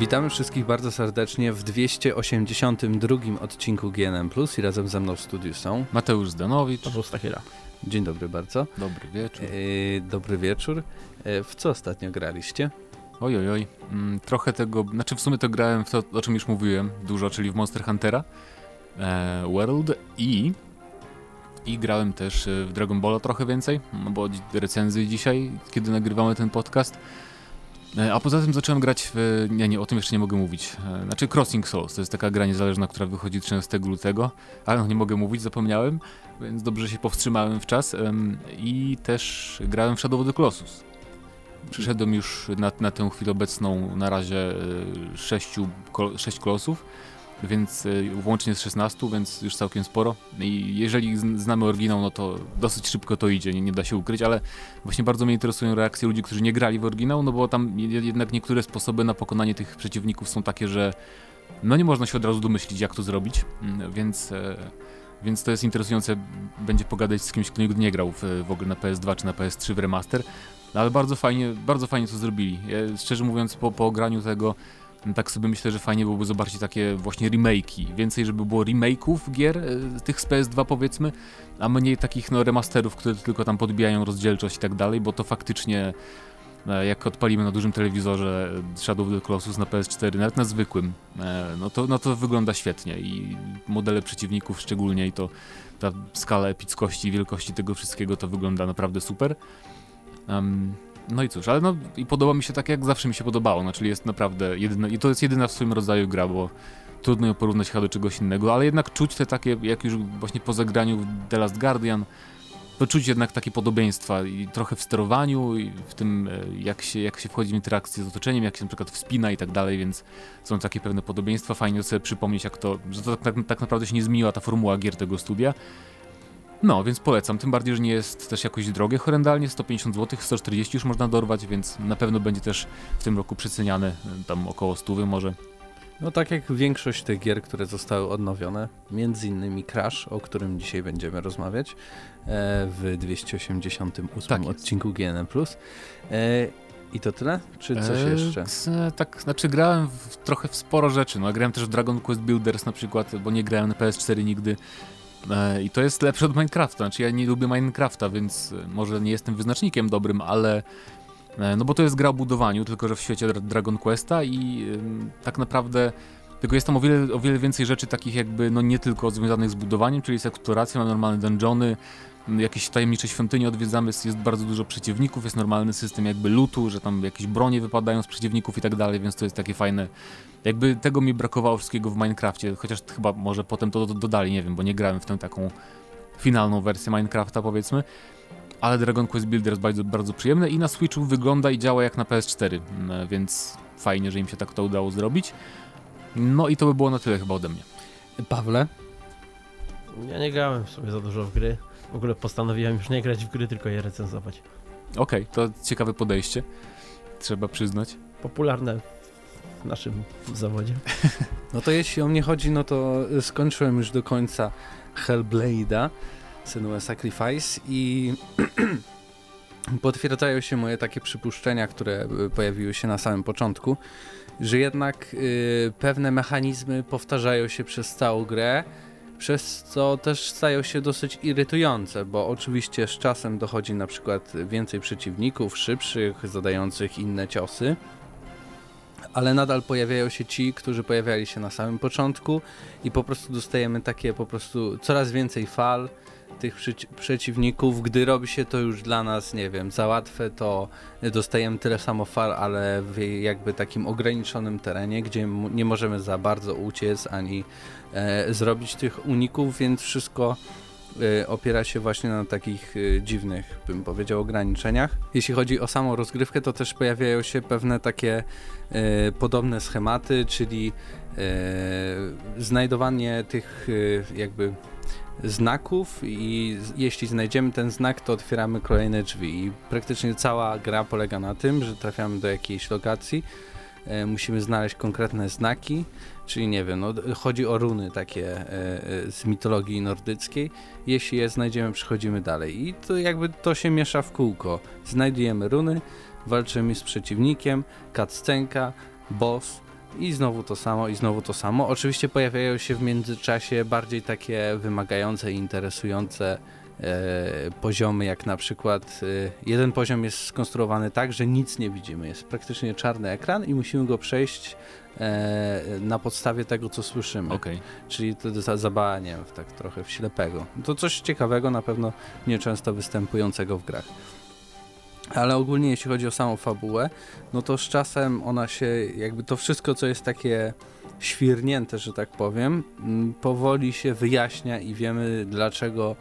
Witamy wszystkich bardzo serdecznie w 282 odcinku GNM Plus i razem ze mną w studiu są Mateusz Zdanowicz. Paweł Stachira. Dzień dobry bardzo. Dobry wieczór. Yy, dobry wieczór. Yy, w co ostatnio graliście? Oj, oj, oj. Mm, trochę tego, znaczy w sumie to grałem w to, o czym już mówiłem dużo, czyli w Monster Huntera e, World i i grałem też e, w Dragon Balla trochę więcej, no bo recenzji dzisiaj, kiedy nagrywamy ten podcast. E, a poza tym zacząłem grać w... Nie, nie, o tym jeszcze nie mogę mówić. E, znaczy Crossing Souls, to jest taka gra niezależna, która wychodzi 13 lutego, ale nie mogę mówić, zapomniałem, więc dobrze się powstrzymałem w czas. I też grałem w Shadow of the Colossus. Przyszedłem już na, na tę chwilę obecną na razie 6 sześć kolosów więc y, łącznie z 16, więc już całkiem sporo. I jeżeli znamy oryginał, no to dosyć szybko to idzie, nie, nie, da się ukryć, ale właśnie bardzo mnie interesują reakcje ludzi, którzy nie grali w oryginał, no bo tam jednak niektóre sposoby na pokonanie tych przeciwników są takie, że no nie można się od razu domyślić, jak to zrobić, mm, więc... E, więc to jest interesujące, będzie pogadać z kimś, kto nigdy nie grał w, w ogóle na PS2 czy na PS3 w remaster, ale bardzo fajnie, bardzo fajnie to zrobili. Ja, szczerze mówiąc, po, po ograniu tego no tak sobie myślę, że fajnie byłoby zobaczyć takie właśnie remake'i. Więcej, żeby było remake'ów gier, e, tych z PS2 powiedzmy, a mniej takich no, remasterów, które tylko tam podbijają rozdzielczość i tak dalej, bo to faktycznie e, jak odpalimy na dużym telewizorze Shadow of the Colossus na PS4, nawet na zwykłym, e, no to, no to wygląda świetnie i modele przeciwników szczególnie i to ta skala epickości wielkości tego wszystkiego to wygląda naprawdę super. Um, no i cóż, ale no i podoba mi się tak, jak zawsze mi się podobało, no czyli jest naprawdę jedyna, i to jest jedyna w swoim rodzaju gra, bo trudno ją porównać chyba do czegoś innego, ale jednak czuć te takie, jak już właśnie po zagraniu w The Last Guardian, to czuć jednak takie podobieństwa i trochę w sterowaniu i w tym, e, jak się, jak się wchodzi w interakcję z otoczeniem, jak się na przykład wspina i tak dalej, więc są takie pewne podobieństwa. Fajnie sobie przypomnieć, jak to, że to tak, tak naprawdę się nie zmieniła ta formuła gier tego studia, no, więc polecam, tym bardziej, że nie jest też jakoś drogie horrendalnie, 150 zł, 140 już można dorwać, więc na pewno będzie też w tym roku przeceniane y, tam około 100 może. No tak jak większość tych gier, które zostały odnowione, między innymi Crash, o którym dzisiaj będziemy rozmawiać e, w 288 tak odcinku GNM+. E, I to tyle? Czy coś e, jeszcze? tak, znaczy grałem w, trochę w sporo rzeczy. No, grałem też w Dragon Quest Builders na przykład, bo nie grałem na PS4 nigdy. E, I to jest lepsze od Minecrafta. Znaczy ja nie lubię Minecrafta, więc e, może nie jestem wyznacznikiem dobrym, ale e, no bo to jest gra o budowaniu, tylko że w świecie Dragon Questa i tak naprawdę tylko jest tam o wiele, o wiele więcej rzeczy takich jakby, no nie tylko związanych z budowaniem, czyli z eksploracją, normalne dungeony, jakieś tajemnicze świątynie odwiedzamy, jest bardzo dużo przeciwników, jest normalny system jakby lutu, że tam jakieś bronie wypadają z przeciwników i tak dalej, więc to jest takie fajne. Jakby tego mi brakowało wszystkiego w Minecrafcie, chociaż chyba może potem to dodali, nie wiem, bo nie grałem w tę taką finalną wersję Minecrafta powiedzmy. Ale Dragon Quest Builder jest bardzo, bardzo przyjemne i na Switchu wygląda i działa jak na PS4, mm, więc fajnie, że im się tak to udało zrobić. No i to by było na tyle chyba ode mnie. Pawle? Ja nie grałem w sumie za dużo w gry. W ogóle postanowiłem już nie grać w gry, tylko je recenzować. Okej, okay, to ciekawe podejście. Trzeba przyznać. Popularne w naszym zawodzie. No to jeśli o mnie chodzi, no to skończyłem już do końca Hellblade'a, Senua Sacrifice i potwierdzają się moje takie przypuszczenia, które pojawiły się na samym początku, że jednak y, pewne mechanizmy powtarzają się przez całą grę, przez co też stają się dosyć irytujące, bo oczywiście z czasem dochodzi na przykład więcej przeciwników, szybszych, zadających inne ciosy, ale nadal pojawiają się ci, którzy pojawiali się na samym początku i po prostu dostajemy takie po prostu coraz więcej fal tych przeciwników. Gdy robi się to już dla nas, nie wiem, za łatwe, to dostajemy tyle samo fal, ale w jakby takim ograniczonym terenie, gdzie nie możemy za bardzo uciec ani e, zrobić tych uników, więc wszystko e, opiera się właśnie na takich e, dziwnych, bym powiedział, ograniczeniach. Jeśli chodzi o samą rozgrywkę, to też pojawiają się pewne takie e, podobne schematy, czyli e, znajdowanie tych e, jakby znaków i jeśli znajdziemy ten znak, to otwieramy kolejne drzwi i praktycznie cała gra polega na tym, że trafiamy do jakiejś lokacji, e, musimy znaleźć konkretne znaki, czyli nie wiem, no, chodzi o runy takie e, e, z mitologii nordyckiej. Jeśli je znajdziemy, przechodzimy dalej i to jakby to się miesza w kółko. Znajdujemy runy, walczymy z przeciwnikiem, cutscenka, boss, I znowu to samo, i znowu to samo. Oczywiście pojawiają się w międzyczasie bardziej takie wymagające i interesujące e, poziomy, jak na przykład e, jeden poziom jest skonstruowany tak, że nic nie widzimy. Jest praktycznie czarny ekran i musimy go przejść e, na podstawie tego, co słyszymy. Okej. Czyli to za, zabawa, nie wiem, tak trochę w ślepego. To coś ciekawego, na pewno nieczęsto występującego w grach. Ale ogólnie jeśli chodzi o samą fabułę, no to z czasem ona się, jakby to wszystko, co jest takie świrnięte, że tak powiem, mm, powoli się wyjaśnia i wiemy dlaczego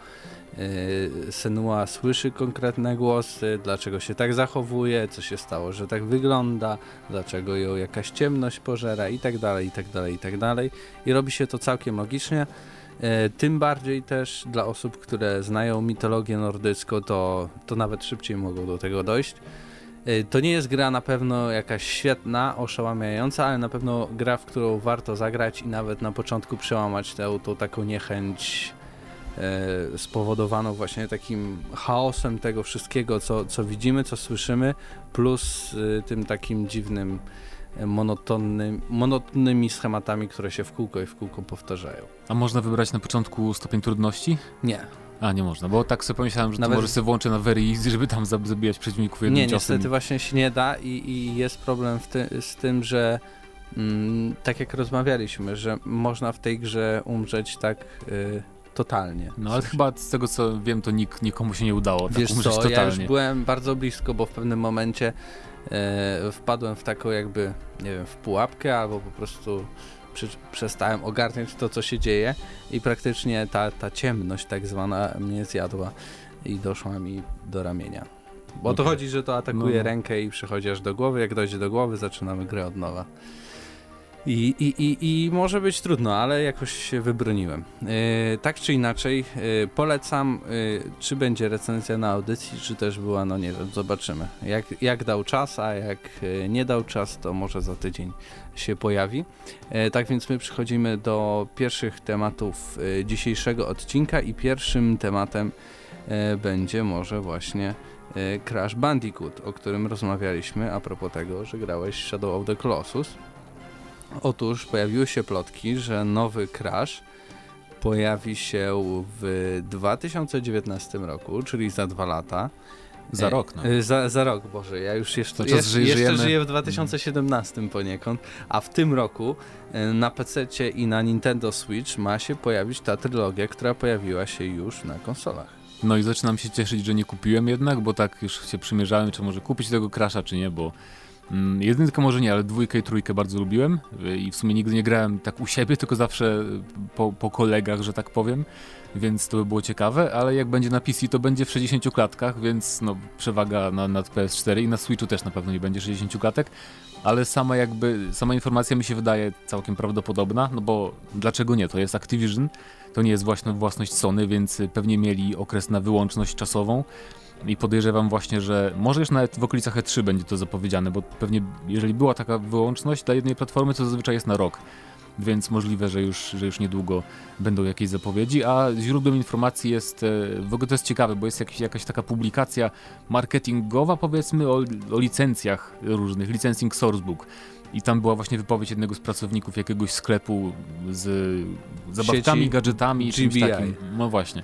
yy, Senua słyszy konkretne głosy, dlaczego się tak zachowuje, co się stało, że tak wygląda, dlaczego ją jakaś ciemność pożera i tak dalej, i tak dalej, i tak dalej. I robi się to całkiem logicznie. E, Tym bardziej też dla osób, które znają mitologię nordycką, to, to nawet szybciej mogą do tego dojść. E, To nie jest gra na pewno jakaś świetna, oszałamiająca, ale na pewno gra, w którą warto zagrać i nawet na początku przełamać tę, tą taką niechęć e, spowodowaną właśnie takim chaosem tego wszystkiego, co, co widzimy, co słyszymy, plus tym takim dziwnym, monotonnym, monotonnymi schematami, które się w kółko i w kółko powtarzają. A można wybrać na początku stopień trudności? Nie, A, nie można, bo tak sobie pomyślałem, że Nawet- to może sobie włączę na very easy, żeby tam zab- zabijać przeciwników jednym Nie, ciosem. niestety właśnie się nie da i, i jest problem ty, z tym, że mm, tak jak rozmawialiśmy, że można w tej grze umrzeć tak y, totalnie. No ale chyba z tego co wiem, to nik, nikomu się nie udało tak Wiesz umrzeć co, totalnie. ja już byłem bardzo blisko, bo w pewnym momencie wpadłem w taką jakby, nie wiem, w pułapkę albo po prostu przy, przestałem ogarniać to, co się dzieje i praktycznie ta, ta ciemność tak zwana mnie zjadła i doszła mi do ramienia. Bo o to chodzi, że to atakuje No, no. rękę i przychodzi aż do głowy. Jak dojdzie do głowy, zaczynamy grę od nowa. I, i, i, I może być trudno, ale jakoś się wybroniłem. E, tak czy inaczej, e, polecam, e, czy będzie recenzja na audycji, czy też była, no nie wiem, zobaczymy. Jak, jak dał czas, a jak nie dał czas, to może za tydzień się pojawi. Tak więc my przechodzimy do pierwszych tematów dzisiejszego odcinka i pierwszym tematem będzie może właśnie Crash Bandicoot, o którym rozmawialiśmy a propos tego, że grałeś Shadow of the Colossus. Otóż pojawiły się plotki, że nowy Crash pojawi się w 2019 roku, czyli za dwa lata. Za E, rok, no. e, Za, za rok, Boże, ja już jeszcze, To czas, jeszcze, żyjemy- żyję w 2017 poniekąd, a w tym roku e, na PC i na Nintendo Switch ma się pojawić ta trylogia, która pojawiła się już na konsolach. No i zaczynam się cieszyć, że nie kupiłem jednak, bo tak już się przymierzałem, czy może kupić tego Crasha, czy nie, bo jedynkę może nie, ale dwójkę i trójkę bardzo lubiłem. Y, i w sumie nigdy nie grałem tak u siebie, tylko zawsze po, po kolegach, że tak powiem, więc to by było ciekawe, ale jak będzie na PC, to będzie w 60 klatkach, więc no przewaga na, nad PS4 i na Switchu też na pewno nie będzie 60 klatek, ale sama jakby, sama informacja mi się wydaje całkiem prawdopodobna, no bo dlaczego nie, to jest Activision, to nie jest właśnie własność Sony, więc y, pewnie mieli okres na wyłączność czasową i podejrzewam właśnie, że może już nawet w okolicach E3 będzie to zapowiedziane, bo pewnie jeżeli była taka wyłączność dla jednej platformy, to zazwyczaj jest na rok. Więc możliwe, że już, że już niedługo będą jakieś zapowiedzi, a źródłem informacji jest, e, w ogóle to jest ciekawe, bo jest jakiś, jakaś taka publikacja marketingowa powiedzmy o, o licencjach różnych, licensing sourcebook. I tam była właśnie wypowiedź jednego z pracowników jakiegoś sklepu z zabawkami, Sieci gadżetami, czymś GBI. takim. No właśnie.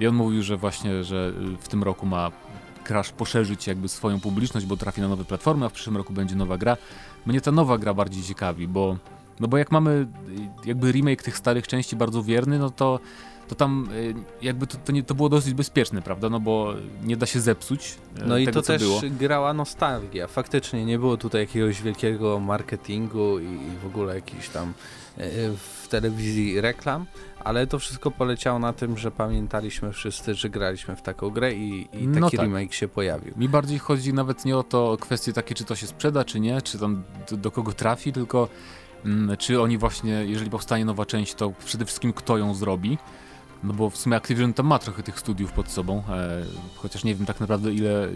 I on mówił, że właśnie, że y, w tym roku ma Crash poszerzyć jakby swoją publiczność, bo trafi na nowe platformy, a w przyszłym roku będzie nowa gra. Mnie ta nowa gra bardziej ciekawi, bo no bo jak mamy y, jakby remake tych starych części bardzo wierny, no to to tam y, jakby to, to, nie, to było dosyć bezpieczne, prawda? No bo nie da się zepsuć y, No i to też było. grała nostalgia. Faktycznie nie było tutaj jakiegoś wielkiego marketingu i, w ogóle jakiś tam e, w telewizji reklam, ale to wszystko poleciało na tym, że pamiętaliśmy wszyscy, że graliśmy w taką grę i, i taki No tak. remake się pojawił. Mi bardziej chodzi nawet nie o to o kwestie takie, czy to się sprzeda, czy nie, czy tam do, do kogo trafi, tylko mm, czy oni właśnie, jeżeli powstanie nowa część, to przede wszystkim kto ją zrobi. No bo w sumie Activision tam ma trochę tych studiów pod sobą, e, chociaż nie wiem tak naprawdę ile,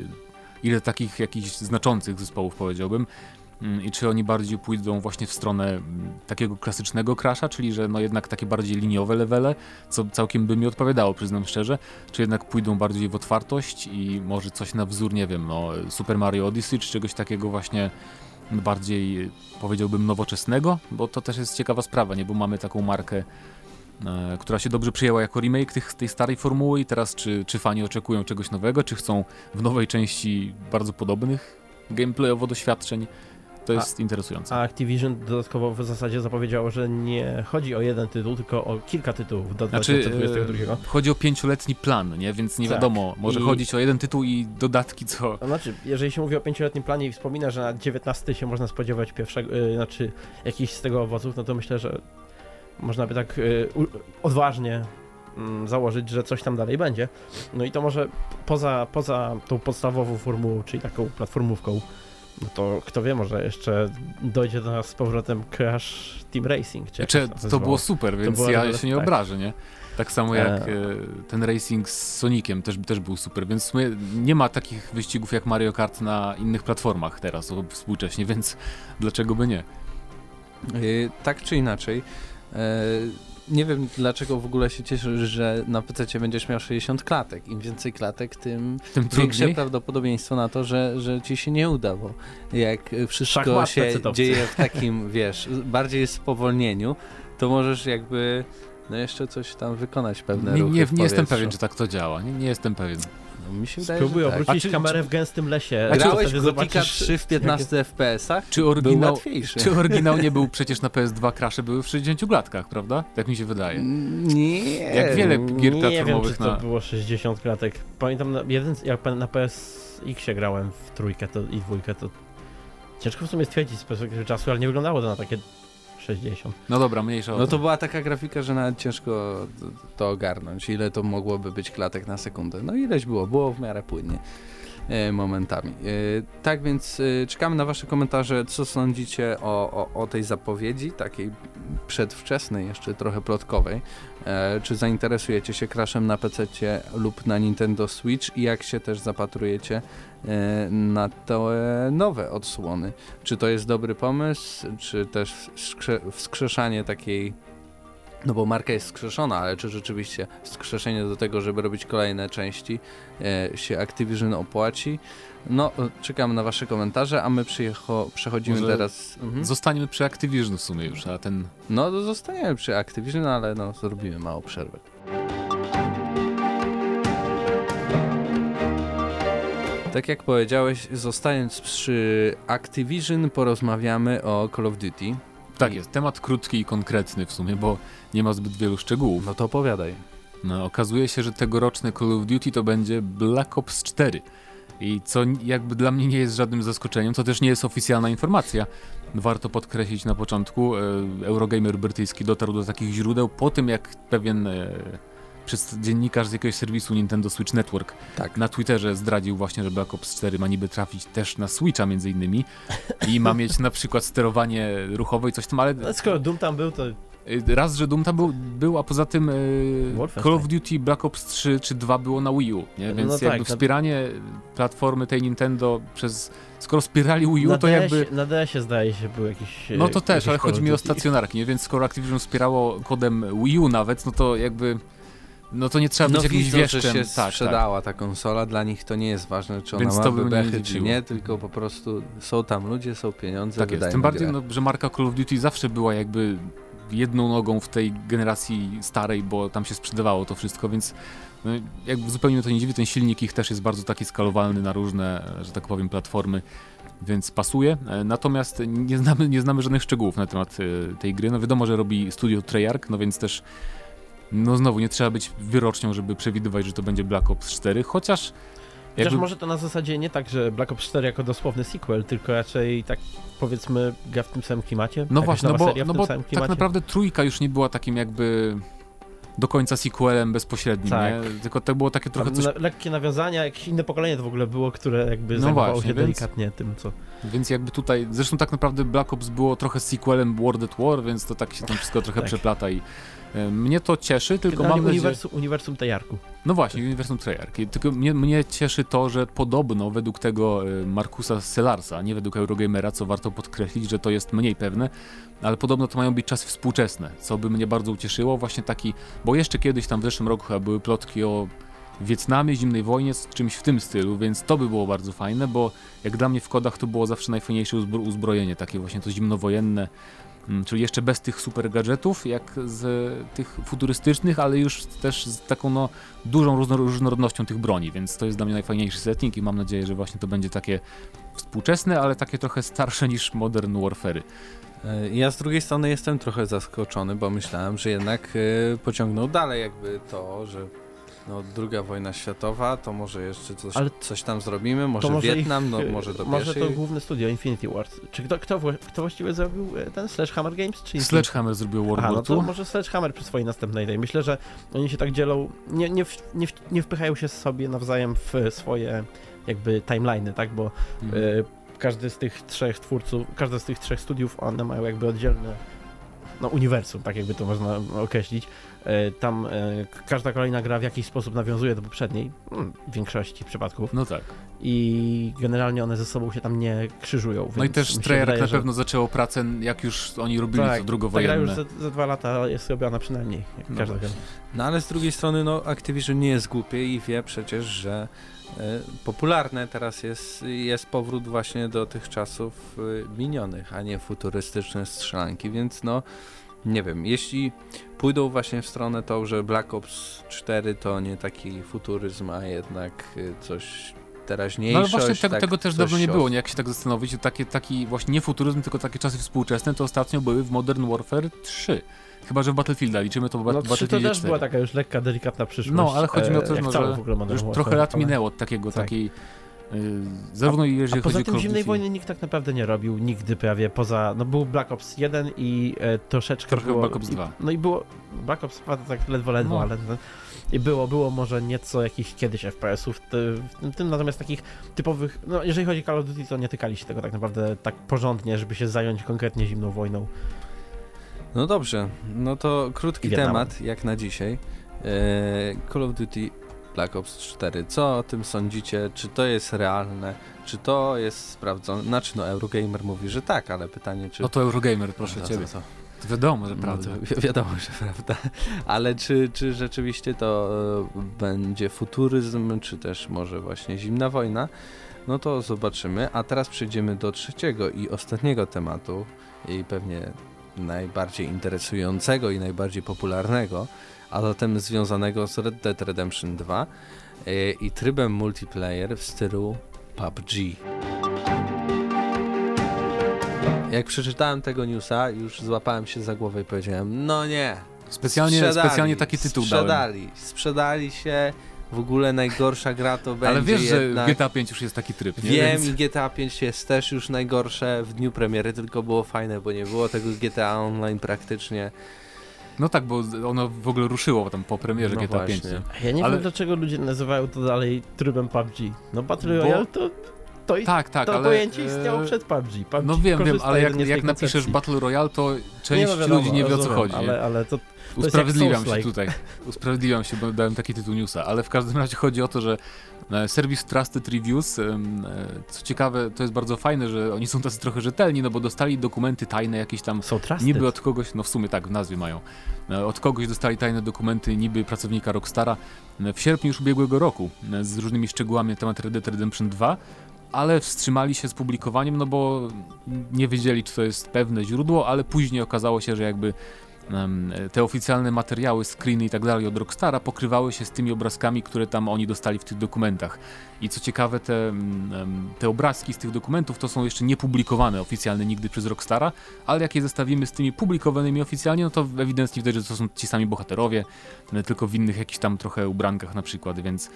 ile takich jakichś znaczących zespołów powiedziałbym. Mm, I czy oni bardziej pójdą właśnie w stronę mm, takiego klasycznego Crasha, czyli że no jednak takie bardziej liniowe levele, co całkiem by mi odpowiadało, przyznam szczerze, czy jednak pójdą bardziej w otwartość i może coś na wzór, nie wiem, no Super Mario Odyssey, czy czegoś takiego właśnie bardziej powiedziałbym nowoczesnego, bo to też jest ciekawa sprawa, nie? Bo mamy taką markę, która się dobrze przyjęła jako remake tych, tej starej formuły i teraz czy, czy fani oczekują czegoś nowego, czy chcą w nowej części bardzo podobnych gameplayowo doświadczeń. To jest a, interesujące. A Activision dodatkowo w zasadzie zapowiedziało, że nie chodzi o jeden tytuł, tylko o kilka tytułów do znaczy, 2022. E, chodzi o pięcioletni plan, nie? więc nie tak. wiadomo, może I... chodzić o jeden tytuł i dodatki co. To znaczy, jeżeli się mówi o pięcioletnim planie i wspomina, że na 19 się można spodziewać pierwszego, yy, znaczy jakiś z tego owoców, no to myślę, że można by tak yy, odważnie mm, założyć, że coś tam dalej będzie. No i to może poza, poza tą podstawową formułą, czyli taką platformówką, no to kto wie, może jeszcze dojdzie do nas z powrotem Crash Team Racing. Czy znaczy, to było super, więc było ja się nie tak. obrażę, nie? Tak samo jak e... ten racing z Soniciem też, też był super, więc w sumie nie ma takich wyścigów jak Mario Kart na innych platformach teraz współcześnie, więc dlaczego by nie? Yy, tak czy inaczej, nie wiem dlaczego w ogóle się cieszysz, że na PC będziesz miał 60 klatek. Im więcej klatek, tym, tym większe prawdopodobieństwo na to, że, że ci się nie uda, bo jak wszystko się dzieje w takim, wiesz, bardziej spowolnieniu, to możesz jakby no jeszcze coś tam wykonać pewne nie, ruchy nie, nie jestem pewien, czy tak to działa. Nie, nie jestem pewien. Mi się wydaje, Spróbuj tak. obrócić czy, kamerę w gęstym lesie. A grałeś w Gotika 3 w 15 jak... FPS-ach? Czy oryginał, czy oryginał nie był przecież na PS2 krasze były w 60 klatkach, prawda? Tak mi się wydaje. Nie. Jak wiele gier nie platformowych wiem, czy to było 60 klatek. Pamiętam, na, jeden, jak na PSX grałem w trójkę to, i dwójkę, to ciężko w sumie stwierdzić z perspektywy czasu, ale nie wyglądało to na takie 60. No dobra, mniejsza No to była taka grafika, że nawet ciężko to ogarnąć, ile to mogłoby być klatek na sekundę. No ileś było, było w miarę płynnie e, momentami. E, tak więc e, czekamy na Wasze komentarze, co sądzicie o, o, o tej zapowiedzi, takiej przedwczesnej, jeszcze trochę plotkowej. Czy zainteresujecie się Crashem na PC lub na Nintendo Switch i jak się też zapatrujecie na te nowe odsłony. Czy to jest dobry pomysł, czy też wskrzeszanie takiej no bo marka jest skrzeszona, ale czy rzeczywiście skrzeszenie do tego, żeby robić kolejne części e, się Activision opłaci? No, czekamy na wasze komentarze, a my przechodzimy Może teraz... Mhm. Zostaniemy przy Activision w sumie już, a ten... No, zostaniemy przy Activision, ale no, zrobimy małą przerwę. Tak jak powiedziałeś, zostając przy Activision, porozmawiamy o Call of Duty. Tak jest, temat krótki i konkretny w sumie, bo nie ma zbyt wielu szczegółów. No to opowiadaj. No, okazuje się, że tegoroczne Call of Duty to będzie Black Ops 4. I co jakby dla mnie nie jest żadnym zaskoczeniem, to też nie jest oficjalna informacja. Warto podkreślić na początku, e, Eurogamer brytyjski dotarł do takich źródeł po tym, jak pewien e, przez dziennikarz z jakiegoś serwisu Nintendo Switch Network tak. na Twitterze zdradził właśnie, że Black Ops 4 ma niby trafić też na Switcha między innymi i ma mieć na przykład sterowanie ruchowe i coś tam, ale... No, skoro Doom tam był, to y, raz, że Doom tam był, był a poza tym e, Call of Duty Black Ops 3 czy 2 było na Wii U, nie? No więc no jakby tak, wspieranie platformy tej Nintendo przez... Skoro wspierali Wii U, to DS, jakby... Na DS-ie zdaje się był jakiś... No to też, ale chodzi mi o stacjonarki, nie? Więc skoro Activision wspierało kodem Wii U nawet, no to jakby no to nie trzeba być no, jakimś wieszczem. że się tak, sprzedała tak. ta konsola, dla nich to nie jest ważne, czy ona Więc ma bebechy, czy nie, tylko po prostu są tam ludzie, są pieniądze, Tak jest, tym bardziej, no, że marka Call of Duty zawsze była jakby jedną nogą w tej generacji starej, bo tam się sprzedawało to wszystko, więc no, jakby zupełnie mnie to nie dziwi, ten silnik ich też jest bardzo taki skalowalny na różne, że tak powiem, platformy, więc pasuje. E, natomiast nie znamy, nie znamy żadnych szczegółów na temat e, tej gry. No wiadomo, że robi studio Treyarch, no więc też no znowu, nie trzeba być wyrocznią, żeby przewidywać, że to będzie Black Ops 4, chociaż... Jakby... Chociaż może to na zasadzie nie tak, że Black Ops 4 jako dosłowny sequel, tylko raczej tak powiedzmy gra w tym samym klimacie. No właśnie, no bo, no bo tak naprawdę trójka już nie była takim jakby do końca sequelem bezpośrednim, tak. nie? Tylko to było takie trochę coś... Le lekkie nawiązania, jakieś inne pokolenie to w ogóle było, które jakby no zajmowało właśnie, się więc, delikatnie tym, co... Więc jakby tutaj, zresztą tak naprawdę Black Ops było trochę sequelem World at War, więc to tak się tam wszystko trochę tak. przeplata i mnie to cieszy, tylko mam nadzieję... Uniwersum, uniwersum Tejarku. No właśnie, uniwersum Treyarch. Tylko mnie, mnie cieszy to, że podobno według tego e, Markusa Selarsa, nie według Eurogamera, co warto podkreślić, że to jest mniej pewne, ale podobno to mają być czasy współczesne, co by mnie bardzo ucieszyło. Właśnie taki, bo jeszcze kiedyś tam w zeszłym roku chyba były plotki o Wietnamie, zimnej wojnie, czymś w tym stylu, więc to by było bardzo fajne, bo jak dla mnie w kodach to było zawsze najfajniejsze uzbro uzbrojenie, takie właśnie to zimnowojenne, mm, czyli jeszcze bez tych super gadżetów, jak z tych futurystycznych, ale już też z taką no, dużą różnorodnością tych broni, więc to jest dla mnie najfajniejszy setting i mam nadzieję, że właśnie to będzie takie współczesne, ale takie trochę starsze niż Modern Warfare. E, ja z drugiej strony jestem trochę zaskoczony, bo myślałem, że jednak e, pociągnął dalej jakby to, że no, druga wojna światowa, to może jeszcze coś, Ale coś tam zrobimy, może, może Wietnam, ich, no może do Może to główne studio Infinity Wars. Czy kto, kto, kto właściwie zrobił e, ten Sledgehammer Games? Czy Sledgehammer zrobił World Aha, no to może Sledgehammer przy swojej następnej idei. Myślę, że oni się tak dzielą, nie, nie, nie, nie wpychają się sobie nawzajem w swoje jakby timeliny, tak, bo mhm. y, każdy z tych trzech twórców, każde z tych trzech studiów, one mają jakby oddzielne no, uniwersum, tak jakby to można określić. E, tam e, każda kolejna gra w jakiś sposób nawiązuje do poprzedniej, mm, w większości przypadków. No tak. I generalnie one ze sobą się tam nie krzyżują. No i też Treyarch na że... pewno zaczęło pracę, jak już oni robili tak, to drugowojenne. Tak, już za, za, dwa lata jest robiona przynajmniej, jak no każda gra. No ale z drugiej strony, no Activision nie jest głupie i wie przecież, że E, popularne teraz jest, jest powrót właśnie do tych czasów minionych, a nie futurystyczne strzelanki, więc no nie wiem, jeśli pójdą właśnie w stronę tą, że Black Ops 4 to nie taki futuryzm, a jednak e, coś teraźniejszość. No ale właśnie tego, tak, tego też dawno nie było, nie? jak się tak zastanowić, takie, taki właśnie nie futuryzm, tylko takie czasy współczesne, to ostatnio były w Modern Warfare 3. Chyba, że w Battlefielda liczymy to w no, Battlefield to też 4. była taka już lekka, delikatna przyszłość. No, ale chodzi mi o to, e, że już trochę lat minęło od takiego, tak. takiej Yy, zarówno jeżeli a poza tym Zimnej Wojny nikt tak naprawdę nie robił, nigdy prawie, poza, no był Black Ops 1 i e, troszeczkę Trochę było... Black Ops 2. I, no i było, Black Ops 2 to tak ledwo, ledwo, no. ale... I było, było może nieco jakichś kiedyś FPS-ów, w tym natomiast takich typowych, no jeżeli chodzi o Call of Duty, to nie tykali się tego tak naprawdę tak porządnie, żeby się zająć konkretnie zimną wojną. No dobrze, no to krótki temat jak na dzisiaj. Eee, Call of Duty Black Ops 4. Co o tym sądzicie? Czy to jest realne? Czy to jest sprawdzone? Znaczy, no Eurogamer mówi, że tak, ale pytanie, czy... No to Eurogamer, proszę no, ciebie. To, to. to wiadomo, że no prawda. No wi wiadomo, że prawda. Ale czy, czy rzeczywiście to e, będzie futuryzm, czy też może właśnie zimna wojna? No to zobaczymy. A teraz przejdziemy do trzeciego i ostatniego tematu i pewnie najbardziej interesującego i najbardziej popularnego, a zatem związanego z Red Dead Redemption 2 e, i trybem multiplayer w stylu PUBG. Jak przeczytałem tego newsa, już złapałem się za głowę i powiedziałem, no nie. Specjalnie, specjalnie taki tytuł sprzedali, dałem. Sprzedali się, w ogóle najgorsza gra to będzie Ale wiesz, jednak... że GTA 5 już jest taki tryb, nie? Wiem Więc... i GTA 5 jest też już najgorsze w dniu premiery, tylko było fajne, bo nie było tego GTA Online praktycznie. No tak, bo ono w ogóle ruszyło tam po premierze no GTA właśnie. 5. Ja nie Ale... wiem dlaczego ludzie nazywają to dalej trybem PUBG. No Battle Royale bo... to to, tak, tak, to ale, pojęcie istniało e, przed PUBG. PUBG no wiem, wiem, ale jak, jak napiszesz Battle Royale, to część no wiadomo, ludzi nie wie o co chodzi. Ale, ale to, Usprawiedliwiam się tutaj. Usprawiedliwiam się, bo dałem taki tytuł newsa, ale w każdym razie chodzi o to, że e, serwis Trusted Reviews, e, co ciekawe, to jest bardzo fajne, że oni są tacy trochę rzetelni, no bo dostali dokumenty tajne jakieś tam, są niby od kogoś, no w sumie tak, w nazwie mają, od kogoś dostali tajne dokumenty niby pracownika Rockstara w sierpniu już ubiegłego roku z różnymi szczegółami na temat Red Dead Redemption 2, ale wstrzymali się z publikowaniem, no bo nie wiedzieli, czy to jest pewne źródło, ale później okazało się, że jakby te oficjalne materiały, screeny i tak dalej od Rockstara pokrywały się z tymi obrazkami, które tam oni dostali w tych dokumentach. I co ciekawe, te, te obrazki z tych dokumentów to są jeszcze nie publikowane oficjalnie nigdy przez Rockstara, ale jak je zestawimy z tymi publikowanymi oficjalnie, no to ewidentnie widać, że to są ci sami bohaterowie, tylko w innych jakichś tam trochę ubrankach na przykład, więc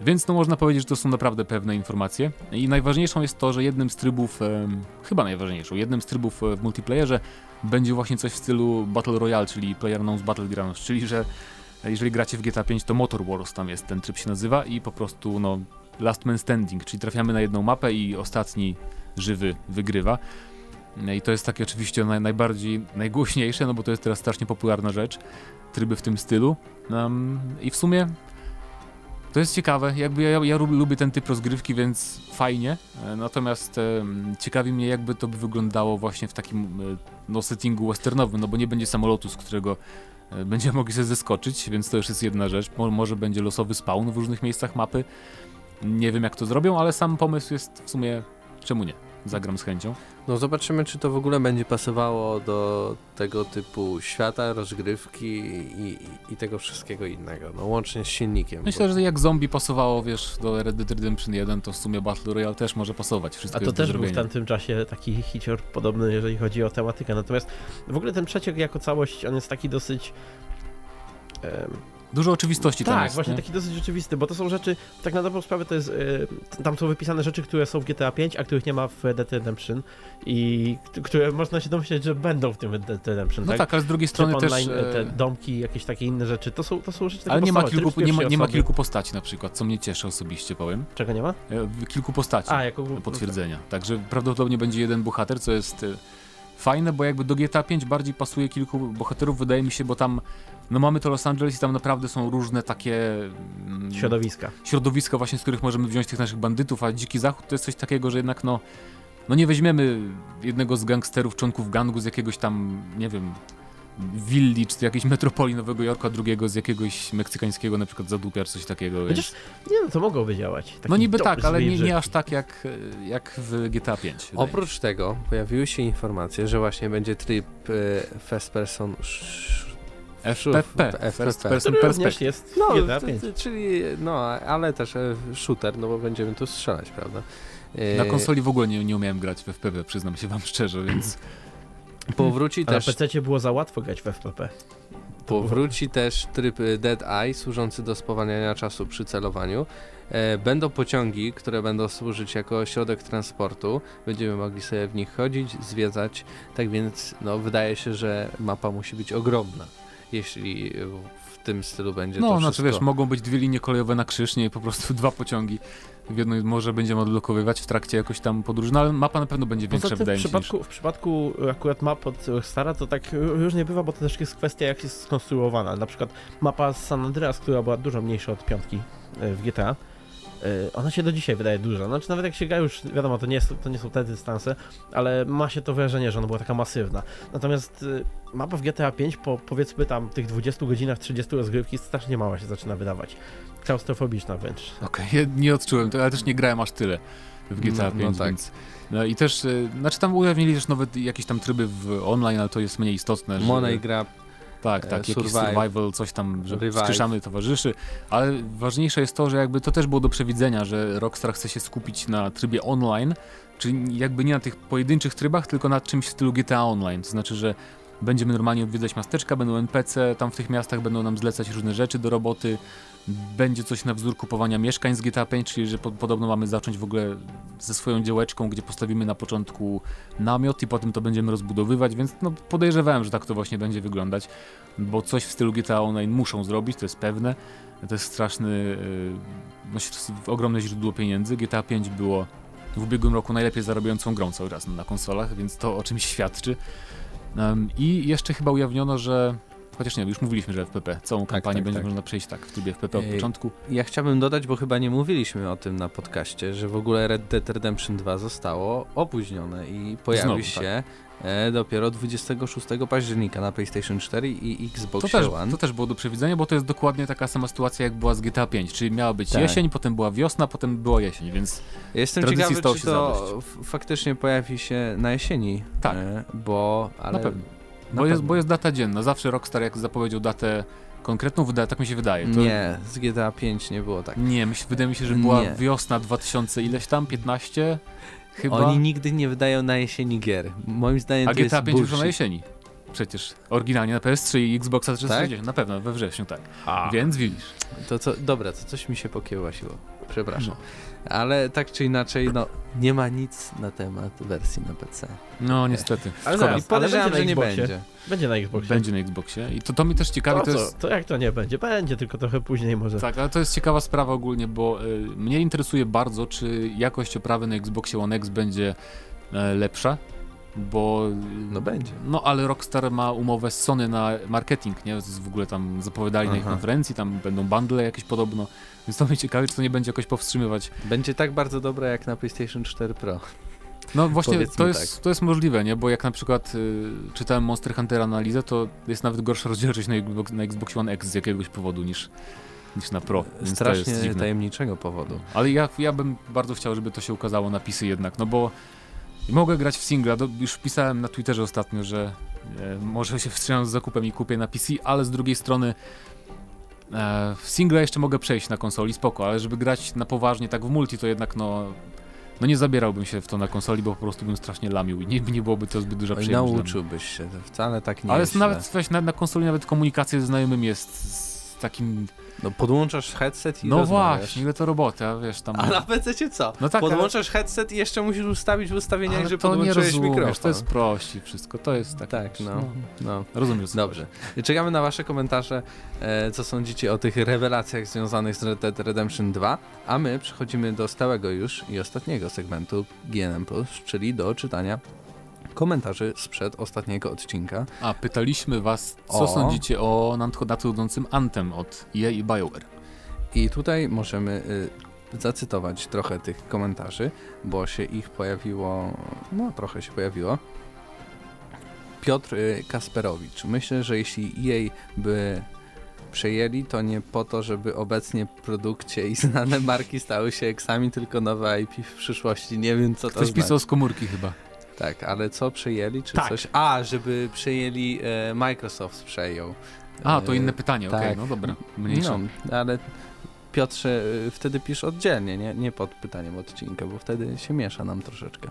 więc no można powiedzieć, że to są naprawdę pewne informacje. I najważniejszą jest to, że jednym z trybów, e, chyba najważniejszą, jednym z trybów w multiplayerze będzie właśnie coś w stylu Battle Royale, czyli PlayerUnknown's Battlegrounds, czyli że jeżeli gracie w GTA 5 to Motor Wars tam jest, ten tryb się nazywa i po prostu no last man standing, czyli trafiamy na jedną mapę i ostatni żywy wygrywa. I to jest takie oczywiście naj, najbardziej, najgłośniejsze, no bo to jest teraz strasznie popularna rzecz, tryby w tym stylu. Um, I w sumie to jest ciekawe, jakby ja, ja lubię ten typ rozgrywki, więc fajnie. E, natomiast e, ciekawi mnie, jakby to by wyglądało właśnie w takim e, no, settingu westernowym, no bo nie będzie samolotu, z którego e, będziemy mogli sobie zeskoczyć, więc to już jest jedna rzecz. Mo może będzie losowy spawn w różnych miejscach mapy. Nie wiem jak to zrobią, ale sam pomysł jest w sumie, czemu nie? Zagram z chęcią. No zobaczymy, czy to w ogóle będzie pasowało do tego typu świata, rozgrywki i, i, tego wszystkiego innego, no łącznie z silnikiem. Myślę, że jak zombie pasowało, wiesz, do Red Dead Redemption 1, to w sumie Battle Royale też może pasować. Wszystko A to też był w tamtym czasie taki hicior podobny, jeżeli chodzi o tematykę. Natomiast w ogóle ten przeciek jako całość, on jest taki dosyć... em, Dużo oczywistości tam tak, jest, właśnie nie? taki dosyć rzeczywisty, bo to są rzeczy, tak na dobrą sprawę to jest, e, tam są wypisane rzeczy, które są w GTA 5, a których nie ma w Dead Redemption i które można się domyśleć, że będą w tym Dead Redemption, No tak? tak, ale z drugiej Tryb strony też... online, e, te e, domki, jakieś takie inne rzeczy, to są, to są rzeczy takie Ale nie ma, kilku, nie, ma, nie ma kilku postaci na przykład, co mnie cieszy osobiście, powiem. Czego nie ma? E, Kilku postaci. A, jako... potwierdzenia. Także prawdopodobnie będzie jeden bohater, co jest e, fajne, bo jakby do GTA 5 bardziej pasuje kilku bohaterów, wydaje mi się, bo tam no mamy to Los Angeles i tam naprawdę są różne takie mm, Środowiska. środowiska właśnie, z których możemy wziąć tych naszych bandytów, a Dziki Zachód to jest coś takiego, że jednak no no nie weźmiemy jednego z gangsterów, członków gangu z jakiegoś tam, nie wiem, willi czy jakiejś metropolii Nowego Jorku, a drugiego z jakiegoś meksykańskiego na przykład zadupia czy coś takiego. Więc... Chociaż, nie no, to mogłoby działać. Taki No niby tak, ale nie, nie aż tak jak, jak w GTA 5. wydaje mi się. Oprócz tego pojawiły się informacje, że właśnie będzie tryb e, first person sh- FPP. First Person Perspective. jest w No, GTA t- 5. t- czyli no, ale też e, shooter, no bo będziemy tu strzelać, prawda? E, Na konsoli w ogóle nie, nie umiałem grać w FPP, przyznam się wam szczerze, więc Powróci A na też, PC było za łatwo grać w FPP. powróci też tryb e, Dead Eye służący do spowalniania czasu przy celowaniu. Będą pociągi, które będą służyć jako środek transportu. Będziemy mogli sobie w nich chodzić, zwiedzać. Tak więc no, wydaje się, że mapa musi być ogromna, jeśli w tym stylu będzie no, to znaczy wszystko. wiesz, mogą być dwie linie kolejowe na krzyż, nie po prostu dwa pociągi. W jednej może będziemy odblokowywać w trakcie jakoś tam podróży, no ale mapa na pewno będzie większa, Poza tym w wydaje mi się. niż- przypadku, w przypadku akurat map od Stara to tak różnie bywa, bo to też jest kwestia jak jest skonstruowana. Na przykład mapa z San Andreas, która była dużo mniejsza od piątki e, w GTA, e, ona się do dzisiaj wydaje duża. Znaczy nawet jak się gra już, wiadomo, to nie, jest, to nie są te dystanse, ale ma się to wrażenie, że ona była taka masywna. Natomiast e, mapa w GTA 5 po powiedzmy tam tych 20 godzinach, 30 rozgrywki strasznie mała się zaczyna wydawać. Klaustrofobiczna wręcz. Okej, ja nie odczułem tego, ale też nie grałem aż tyle w GTA No, 5, no tak. więc... No i też, y, znaczy tam ujawnili też nawet jakieś tam tryby w online, ale to jest mniej istotne, że... Money Grab Tak, e, tak, jakiś survive, survival, coś tam, że revive. wskrzeszamy towarzyszy, ale ważniejsze jest to, że jakby to też było do przewidzenia, że Rockstar chce się skupić na trybie online, czyli jakby nie na tych pojedynczych trybach, tylko na czymś w stylu GTA Online, to znaczy, że będziemy normalnie odwiedzać miasteczka, będą NPC, tam w tych miastach będą nam zlecać różne rzeczy do roboty, będzie coś na wzór kupowania mieszkań z GTA 5, czyli że po, podobno mamy zacząć w ogóle ze swoją działeczką, gdzie postawimy na początku namiot i potem to będziemy rozbudowywać, więc no, podejrzewałem, że tak to właśnie będzie wyglądać, bo coś w stylu GTA Online muszą zrobić, to jest pewne. To jest straszny, yy, no, ogromne źródło pieniędzy. GTA 5 było w ubiegłym roku najlepiej zarabiającą grą cały czas na konsolach, więc to o czymś świadczy. I jeszcze chyba ujawniono, że Chociaż nie, już mówiliśmy, że FPP. Całą kampanię tak, będzie tak. można przejść tak w trybie FPP od Ej, początku. Ja chciałbym dodać, bo chyba nie mówiliśmy o tym na podcaście, że w ogóle Red Dead Redemption 2 zostało opóźnione i pojawi Znowu, się e, dopiero 26 października na PlayStation 4 i Xbox To też, One. to też było do przewidzenia, bo to jest dokładnie taka sama sytuacja jak była z GTA 5, czyli miała być Tak. jesień, potem była wiosna, potem była jesień, więc Jestem tradycji ciekawy, stało czy się to zadość. faktycznie pojawi się na jesieni. Tak. E, bo, ale na pewno. Na Bo jest, bo jest data dzienna. Zawsze Rockstar jak zapowiedział datę konkretną, wydaje, tak mi się wydaje. To Nie, z GTA 5 nie było tak. Nie, myśl, wydaje mi się, że była Nie. wiosna 2000 ileś tam, 15 chyba. Oni nigdy nie wydają na jesieni gier. Moim zdaniem A to jest GTA 5 wyszło na bullshit. jesieni. Przecież oryginalnie na PS3 i Xboxa 360, na pewno we wrześniu, tak. A. Więc widzisz. To co, dobra, to coś mi się pokiełasiło. Przepraszam. No. Ale tak czy inaczej, no nie ma nic na temat wersji na PC. No niestety. Ale zaraz, podejrzewam, że nie będzie będzie. Na Xboxie. Będzie na Xboxie. I to, to mi też ciekawi, To, to jest... to jak to nie będzie? Będzie, tylko trochę później może. Tak, ale to jest ciekawa sprawa ogólnie, bo y, mnie interesuje bardzo, czy jakość oprawy na Xboxie One X będzie e, lepsza, bo... y, No będzie. No ale Rockstar ma umowę z Sony na marketing, nie? To jest w ogóle tam zapowiadali na ich Aha. konferencji, tam będą bundle jakieś podobno, więc to mnie ciekawi, czy to nie będzie jakoś powstrzymywać. Będzie tak bardzo dobre jak na PlayStation 4 Pro. No właśnie, to jest, to jest możliwe, nie? Bo jak na przykład y, czytałem Monster Hunter analizę, to jest nawet gorsza rozdzielczość na, Xbox, na Xbox One X z jakiegoś powodu niż, niż na Pro. Więc to Strasznie jest dziwne. tajemniczego powodu. Ale ja, ja bym bardzo chciał, żeby to się ukazało na PC jednak, no bo mogę grać w singla, do, już pisałem na Twitterze ostatnio, że e, może się wstrzymam z zakupem i kupię na PC, ale z drugiej strony e, w singla jeszcze mogę przejść na konsoli, spoko, ale żeby grać na poważnie tak w multi, to jednak no, no nie zabierałbym się w to na konsoli, bo po prostu bym strasznie lamił i nie, nie byłoby to zbyt duża Oj, przyjemność. nauczyłbyś się, to wcale tak nie Ale jest nawet na, na konsoli nawet komunikacja ze znajomymi jest z takim... No podłączasz headset i No rozmawiasz. właśnie, ile to roboty, a wiesz tam... A na PC co? No tak, ale- Podłączasz headset i jeszcze musisz ustawić w ustawieniach, Ale że to nie podłączyłeś rozumiesz, mikrofon. to jest prości wszystko, to jest tak. Tak, no. no. Rozumiesz. co Dobrze. Czekamy na wasze komentarze, e, co sądzicie o tych rewelacjach związanych z Red Dead Redemption 2, a my przechodzimy do stałego już i ostatniego segmentu GNM+, czyli do czytania komentarzy sprzed ostatniego odcinka. A, pytaliśmy was, co O. sądzicie o nadcho- nadchodzącym Antem od EA i BioWare. I tutaj możemy y, zacytować trochę tych komentarzy, bo się ich pojawiło, no trochę się pojawiło. Piotr y, Kasperowicz. Myślę, że jeśli EA by przejęli, to nie po to, żeby obecnie produkcie i znane marki stały się eksami, tylko nowe IP w przyszłości. Nie wiem, co to Ktoś znaczy. pisał z komórki chyba. Tak, ale co przejęli, czy Tak. coś? A, żeby przejęli, e, Microsoft przejął. A, to E, inne pytanie, okej, tak. no dobra, mniejsza. no, ale Piotrze, y, wtedy pisz oddzielnie, nie, nie pod pytaniem odcinka, bo wtedy się miesza nam troszeczkę.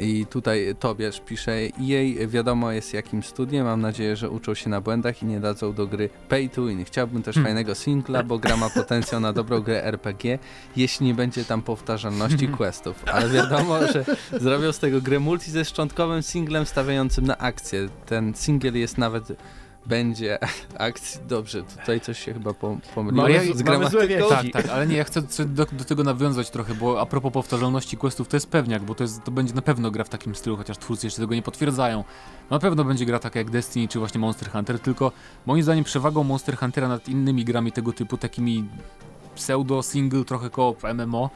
I tutaj Tobiasz pisze, jej wiadomo jest jakim studiem, mam nadzieję, że uczą się na błędach i nie dadzą do gry pay to win. Chciałbym też Hmm. fajnego singla, bo gra ma potencjał na dobrą grę RPG, jeśli nie będzie tam powtarzalności questów. Ale wiadomo, że zrobią z tego grę multi ze szczątkowym singlem stawiającym na akcję. Ten singiel jest nawet będzie akcji. Dobrze, tutaj coś się chyba pom- pomyliło Mamy- z mamy złe gramatyką. Tak, tak, ale nie, ja chcę do, do tego nawiązać trochę, bo a propos powtarzalności questów, to jest pewniak, bo to, jest, to będzie na pewno gra w takim stylu, chociaż twórcy jeszcze tego nie potwierdzają. Na pewno będzie gra taka jak Destiny czy właśnie Monster Hunter, tylko moim zdaniem przewagą Monster Huntera nad innymi grami tego typu, takimi pseudo-single, trochę koop MMO,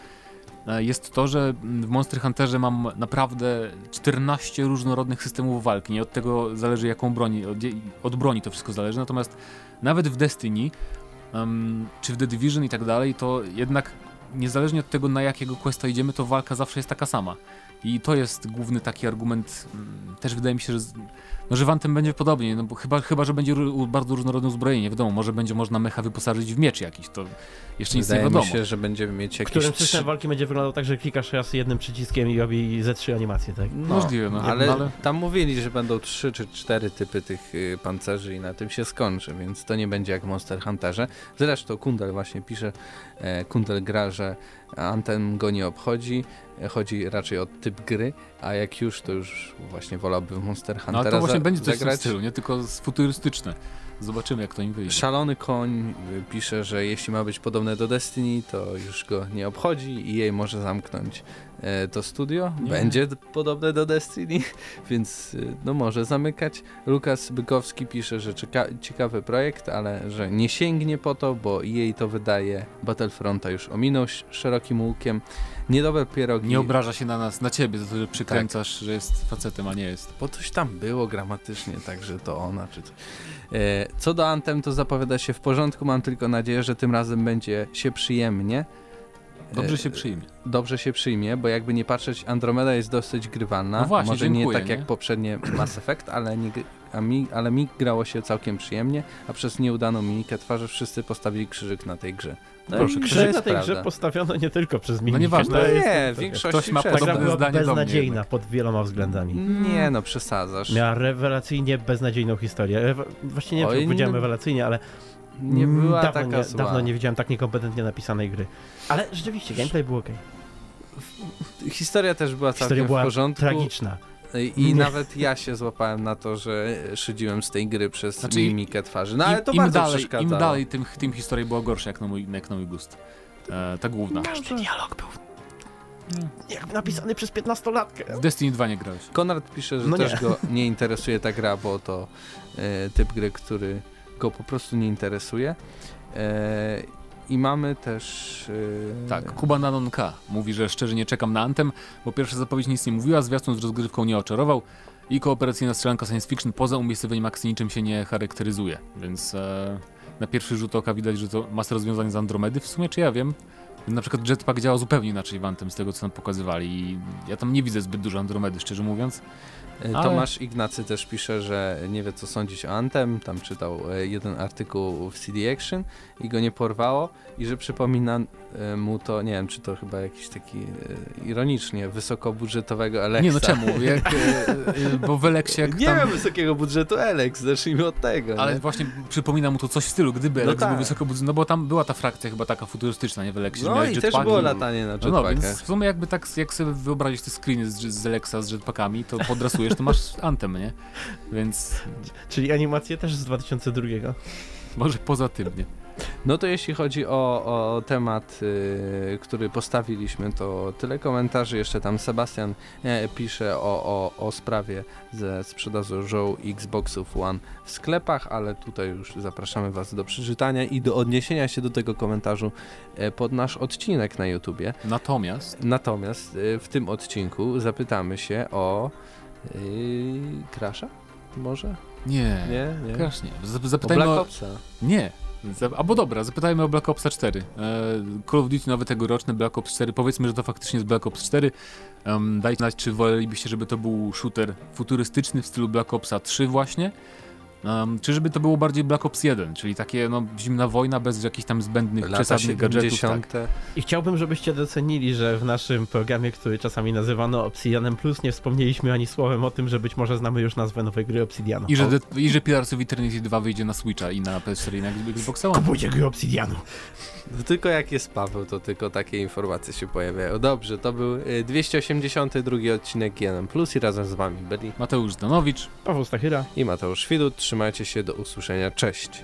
jest to, że w Monster Hunterze mam naprawdę 14 różnorodnych systemów walki. Nie od tego zależy jaką broni, od, od broni to wszystko zależy, natomiast nawet w Destiny em, czy w The Division i tak dalej, to jednak niezależnie od tego na jakiego questa idziemy, to walka zawsze jest taka sama. I to jest główny taki argument, mm, też wydaje mi się, że, no, że w Anthem będzie podobnie, no bo chyba, chyba że będzie bardzo różnorodne uzbrojenie, nie wiadomo, może będzie można mecha wyposażyć w miecz jakiś, to jeszcze nic Wydaje nie wiadomo. mi się, że będziemy mieć jakieś Którym trzy... system walki będzie wyglądał tak, że klikasz raz jednym przyciskiem i robi ze trzy animacje, tak? No, Możliwe, no, ale, ale- tam mówili, że będą trzy czy cztery typy tych y, pancerzy i na tym się skończy, więc to nie będzie jak w Monster Hunterze. Zresztą Kundel właśnie pisze, e, Kundel gra, że Anthem go nie obchodzi, e, chodzi raczej o typ gry, a jak już, to już właśnie wolałby w Monster No Huntera to właśnie będzie coś w tym zagrać. stylu, nie tylko z- futurystyczne. Zobaczymy jak to im wyjdzie. Szalony koń y, pisze, że jeśli ma być podobne do Destiny, to już go nie obchodzi i jej może zamknąć to studio. Nie. Będzie podobne do Destiny, więc y, no może zamykać. Lukas Bykowski pisze, że ciekawy projekt, ale że nie sięgnie po to, bo jej to wydaje Battlefronta już ominął sz- szerokim łukiem. Niedobre pierogi. Nie obraża się na nas, na ciebie, za to, że przykręcasz, że jest facetem, a nie jest. Bo coś tam było gramatycznie, także to ona czy coś. E, co do Anthem, to zapowiada się w porządku. Mam tylko nadzieję, że tym razem będzie się przyjemnie. Dobrze E, się przyjmie. Dobrze się przyjmie, bo jakby nie patrzeć, Andromeda jest dosyć grywalna. No właśnie, Może dziękuję, nie tak nie? jak poprzednie Mass Effect, ale, nie, a mi, ale mi grało się całkiem przyjemnie, a przez nieudaną mimikę twarzy wszyscy postawili krzyżyk na tej grze. No Proszę, jest na tej grze prawda. postawiono nie tylko przez mimikę. nieważne. to No jest- nie, to- w większości Ktoś ma podobne gra była zdanie do mnie beznadziejna jednak. pod wieloma względami. Nie no, przesadzasz. Miała rewelacyjnie beznadziejną historię. Właściwie nie wiem, Oj, czy powiedziałem nie- rewelacyjnie, ale Nie mm, była dawno, taka nie, zła. dawno nie widziałem tak niekompetentnie napisanej gry. Ale rzeczywiście, gameplay był ok. Historia też była całkiem Historia była w porządku. tragiczna. I, Nie. nawet ja się złapałem na to, że szydziłem z tej gry przez Znaczy, mimikę twarzy. No ale to Im, bardzo dalej, przeszkadzało. Im dalej, tym, tym historia była gorsza, jak na mój, jak na mój gust. E, ta główna. Każdy dialog był jakby napisany przez 15-latkę. W Destiny 2 nie grałeś. Konrad pisze, że No też nie. go nie interesuje ta gra, bo to e, typ gry, który go po prostu nie interesuje. E, I mamy też... Yy... Tak, Kuba Nanon K. mówi, że szczerze nie czekam na Anthem, bo pierwsza zapowiedź nic nie mówiła, zwiastun z rozgrywką nie oczarował i kooperacyjna strzelanka science fiction poza umiejscowieniem akcji niczym się nie charakteryzuje, więc e, na pierwszy rzut oka widać, że to masa rozwiązań z Andromedy w sumie, czy ja wiem. Na przykład Jetpack działa zupełnie inaczej w Anthem z tego, co nam pokazywali i ja tam nie widzę zbyt dużo Andromedy, szczerze mówiąc. E, Ale- Tomasz Ignacy też pisze, że nie wie co sądzić o Antem. Tam czytał e, jeden artykuł w CD Action i go nie porwało i że przypomina mu to, nie wiem czy to chyba jakiś taki e, ironicznie, wysokobudżetowego Alexa. Nie no czemu, jak, e, e, bo w Eleksie jak Nie tam... wiem wysokiego budżetu Alex, zacznijmy od tego. Ale nie? właśnie przypomina mu to coś w stylu, gdyby No Alex tak. był wysoko budżetowy, no bo tam była ta frakcja chyba taka futurystyczna, nie w Eleksie, że No i też było latanie na No, no, więc jetpackach. w sumie jakby tak, jak sobie wyobrazić te screeny z, z Alexa z jetpackami, to podrasujesz, to masz Anthem, nie? Więc Czyli animacje też z 2002. może poza tym, nie? No to jeśli chodzi o, o temat, y, który postawiliśmy, to tyle komentarzy. Jeszcze tam Sebastian e, pisze o, o, o sprawie ze sprzedażą Xboxów One w sklepach, ale tutaj już zapraszamy Was do przeczytania i do odniesienia się do tego komentarzu e, pod nasz odcinek na YouTubie. Natomiast Natomiast y, w tym odcinku zapytamy się o yy, Crasha? Może? nie, Nie? nie. Crash nie. Zap- O Zapytajmy Black. Opsa. Nie. Albo dobra, zapytajmy o Black Opsa 4. E, Call of Duty nowy tegoroczny, Black Ops 4. Powiedzmy, że to faktycznie jest Black Ops 4. Um, dajcie znać, czy wolelibyście, żeby to był shooter futurystyczny w stylu Black Opsa 3 właśnie, um, czy żeby to było bardziej Black Ops 1, czyli takie no, zimna wojna bez jakichś tam zbędnych, Lata przesadnych gadżetów. 70. Tak. I chciałbym, żebyście docenili, że w naszym programie, który czasami nazywano Obsidianem Plus, nie wspomnieliśmy ani słowem o tym, że być może znamy już nazwę nowej gry Obsidianu. I że, de- I że Pillars of Eternity 2 wyjdzie na Switcha i na PS4 i na Xbox One. Kupujcie gry Obsidianu! To tylko jak jest Paweł, to tylko takie informacje się pojawiają. Dobrze, to był y, 282 odcinek GNM Plus i razem z wami byli Mateusz Danowicz. Paweł Stachyra. i Mateusz Widut. Trzymajcie się, do usłyszenia, cześć.